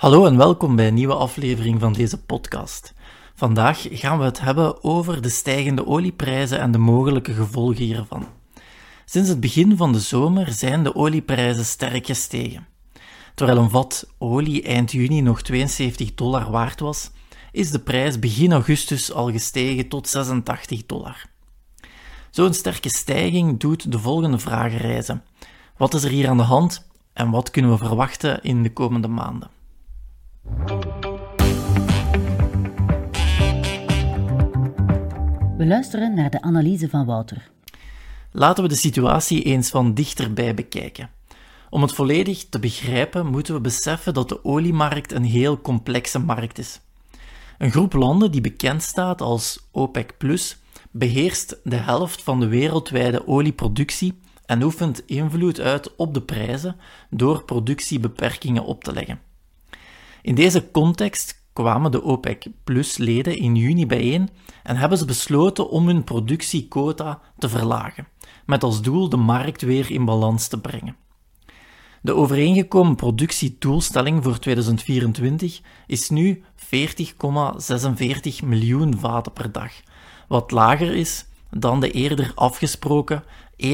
Hallo en welkom bij een nieuwe aflevering van deze podcast. Vandaag gaan we het hebben over de stijgende olieprijzen en de mogelijke gevolgen hiervan. Sinds het begin van de zomer zijn de olieprijzen sterk gestegen. Terwijl een vat olie eind juni nog 72 dollar waard was, is de prijs begin augustus al gestegen tot 86 dollar. Zo'n sterke stijging doet de volgende vragen reizen. Wat is er hier aan de hand en wat kunnen we verwachten in de komende maanden? We luisteren naar de analyse van Wouter. Laten we de situatie eens van dichterbij bekijken. Om het volledig te begrijpen, moeten we beseffen dat de oliemarkt een heel complexe markt is. Een groep landen die bekend staat als OPEC, beheerst de helft van de wereldwijde olieproductie en oefent invloed uit op de prijzen door productiebeperkingen op te leggen. In deze context kwamen de OPEC-leden in juni bijeen en hebben ze besloten om hun productiequota te verlagen, met als doel de markt weer in balans te brengen. De overeengekomen productiedoelstelling voor 2024 is nu 40,46 miljoen vaten per dag, wat lager is dan de eerder afgesproken 41,86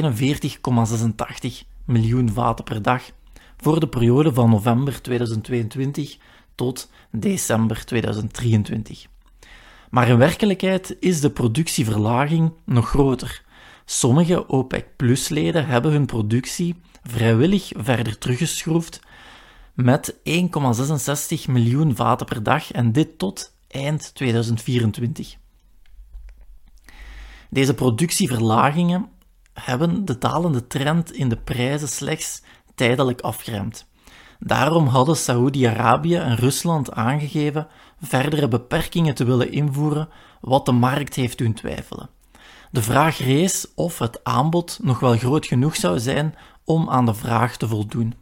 miljoen vaten per dag voor de periode van november 2022 tot december 2023. Maar in werkelijkheid is de productieverlaging nog groter. Sommige OPEC-leden hebben hun productie vrijwillig verder teruggeschroefd met 1,66 miljoen vaten per dag en dit tot eind 2024. Deze productieverlagingen hebben de dalende trend in de prijzen slechts tijdelijk afgeremd. Daarom hadden Saoedi-Arabië en Rusland aangegeven verdere beperkingen te willen invoeren, wat de markt heeft doen twijfelen. De vraag rees of het aanbod nog wel groot genoeg zou zijn om aan de vraag te voldoen.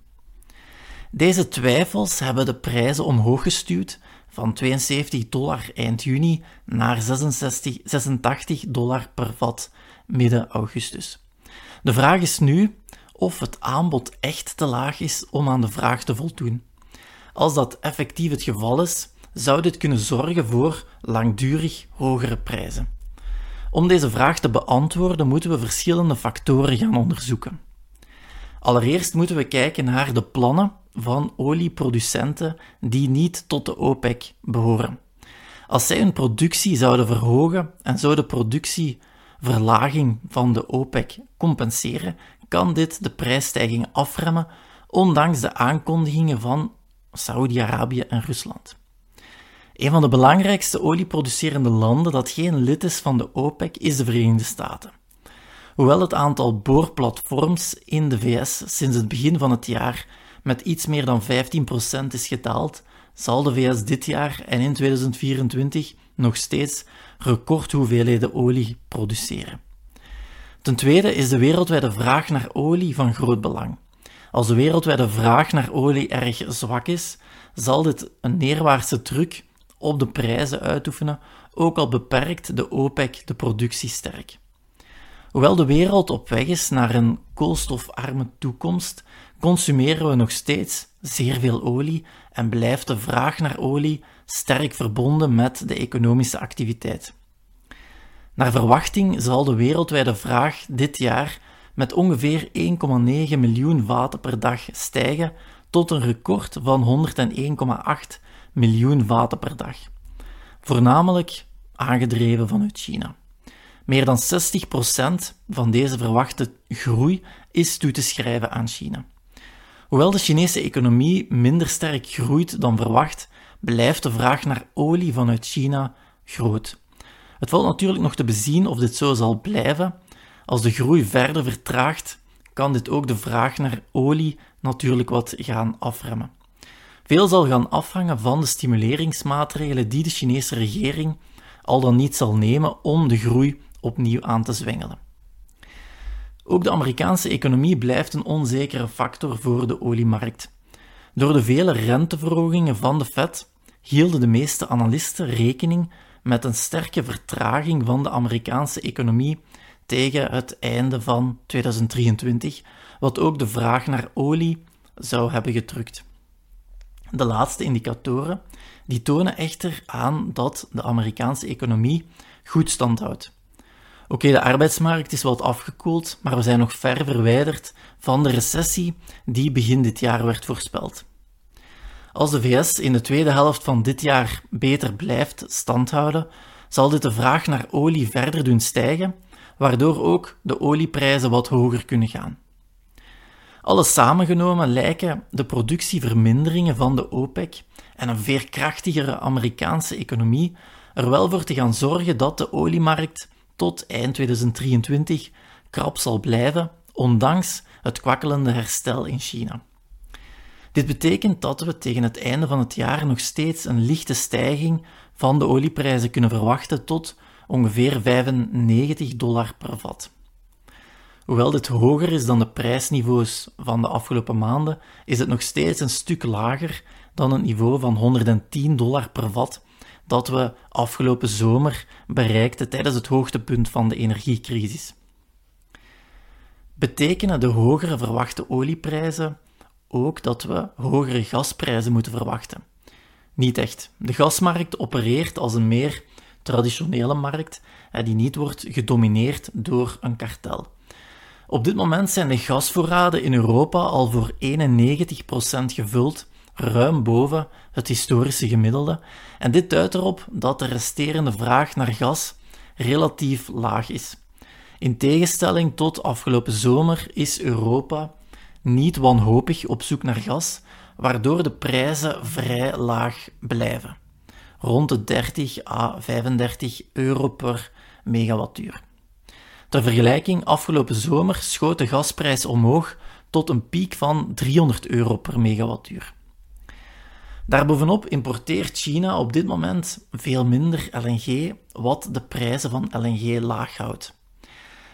Deze twijfels hebben de prijzen omhoog gestuurd van 72 dollar eind juni naar 66, 86 dollar per vat midden augustus. De vraag is nu of het aanbod echt te laag is om aan de vraag te voldoen. Als dat effectief het geval is, zou dit kunnen zorgen voor langdurig hogere prijzen. Om deze vraag te beantwoorden moeten we verschillende factoren gaan onderzoeken. Allereerst moeten we kijken naar de plannen van olieproducenten die niet tot de OPEC behoren. Als zij hun productie zouden verhogen en zou de productieverlaging van de OPEC compenseren, kan dit de prijsstijging afremmen, ondanks de aankondigingen van Saudi-Arabië en Rusland. Een van de belangrijkste olieproducerende landen dat geen lid is van de OPEC is de Verenigde Staten. Hoewel het aantal boorplatforms in de VS sinds het begin van het jaar met iets meer dan 15% is gedaald, zal de VS dit jaar en in 2024 nog steeds recordhoeveelheden olie produceren. Ten tweede is de wereldwijde vraag naar olie van groot belang. Als de wereldwijde vraag naar olie erg zwak is, zal dit een neerwaartse druk op de prijzen uitoefenen, ook al beperkt de OPEC de productie sterk. Hoewel de wereld op weg is naar een koolstofarme toekomst, consumeren we nog steeds zeer veel olie en blijft de vraag naar olie sterk verbonden met de economische activiteit. Naar verwachting zal de wereldwijde vraag dit jaar met ongeveer 1,9 miljoen vaten per dag stijgen tot een record van 101,8 miljoen vaten per dag. Voornamelijk aangedreven vanuit China. Meer dan 60% van deze verwachte groei is toe te schrijven aan China. Hoewel de Chinese economie minder sterk groeit dan verwacht, blijft de vraag naar olie vanuit China groot. Het valt natuurlijk nog te bezien of dit zo zal blijven. Als de groei verder vertraagt, kan dit ook de vraag naar olie natuurlijk wat gaan afremmen. Veel zal gaan afhangen van de stimuleringsmaatregelen die de Chinese regering al dan niet zal nemen om de groei opnieuw aan te zwengelen. Ook de Amerikaanse economie blijft een onzekere factor voor de oliemarkt. Door de vele renteverhogingen van de Fed hielden de meeste analisten rekening met een sterke vertraging van de Amerikaanse economie tegen het einde van 2023, wat ook de vraag naar olie zou hebben gedrukt. De laatste indicatoren die tonen echter aan dat de Amerikaanse economie goed stand houdt. Oké, de arbeidsmarkt is wat afgekoeld, maar we zijn nog ver verwijderd van de recessie die begin dit jaar werd voorspeld. Als de VS in de tweede helft van dit jaar beter blijft standhouden, zal dit de vraag naar olie verder doen stijgen, waardoor ook de olieprijzen wat hoger kunnen gaan. Alles samengenomen lijken de productieverminderingen van de OPEC en een veerkrachtigere Amerikaanse economie er wel voor te gaan zorgen dat de oliemarkt tot eind 2023 krap zal blijven, ondanks het kwakkelende herstel in China. Dit betekent dat we tegen het einde van het jaar nog steeds een lichte stijging van de olieprijzen kunnen verwachten tot ongeveer 95 dollar per vat. Hoewel dit hoger is dan de prijsniveaus van de afgelopen maanden, is het nog steeds een stuk lager dan het niveau van 110 dollar per vat dat we afgelopen zomer bereikten tijdens het hoogtepunt van de energiecrisis. Betekenen de hogere verwachte olieprijzen ook dat we hogere gasprijzen moeten verwachten? Niet echt. De gasmarkt opereert als een meer traditionele markt die niet wordt gedomineerd door een kartel. Op dit moment zijn de gasvoorraden in Europa al voor 91% gevuld, ruim boven het historische gemiddelde, en dit duidt erop dat de resterende vraag naar gas relatief laag is. In tegenstelling tot afgelopen zomer is Europa niet wanhopig op zoek naar gas, waardoor de prijzen vrij laag blijven, rond de 30 à 35 euro per megawattuur. Ter vergelijking, afgelopen zomer schoot de gasprijs omhoog tot een piek van 300 euro per megawattuur. Daarbovenop importeert China op dit moment veel minder LNG, wat de prijzen van LNG laag houdt.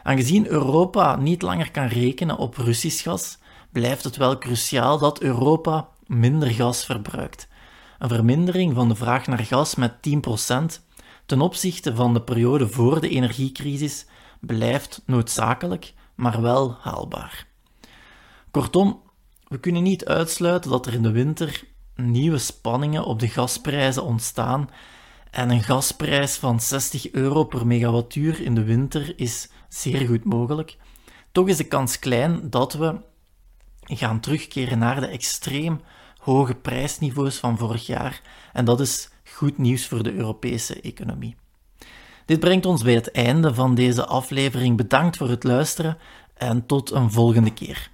Aangezien Europa niet langer kan rekenen op Russisch gas, blijft het wel cruciaal dat Europa minder gas verbruikt. Een vermindering van de vraag naar gas met 10% ten opzichte van de periode voor de energiecrisis blijft noodzakelijk, maar wel haalbaar. Kortom, we kunnen niet uitsluiten dat er in de winter nieuwe spanningen op de gasprijzen ontstaan en een gasprijs van 60 euro per megawattuur in de winter is zeer goed mogelijk. Toch is de kans klein dat we gaan terugkeren naar de extreem hoge prijsniveaus van vorig jaar en dat is goed nieuws voor de Europese economie. Dit brengt ons bij het einde van deze aflevering. Bedankt voor het luisteren en tot een volgende keer.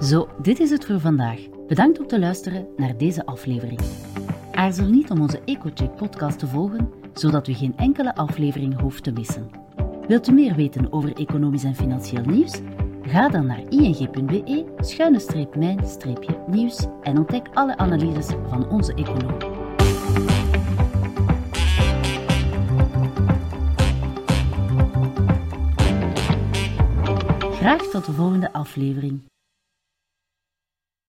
Zo, dit is het voor vandaag. Bedankt om te luisteren naar deze aflevering. Aarzel niet om onze EcoCheck podcast te volgen, zodat u geen enkele aflevering hoeft te missen. Wilt u meer weten over economisch en financieel nieuws? Ga dan naar ing.be-mijn-nieuws en ontdek alle analyses van onze economen. Graag tot de volgende aflevering.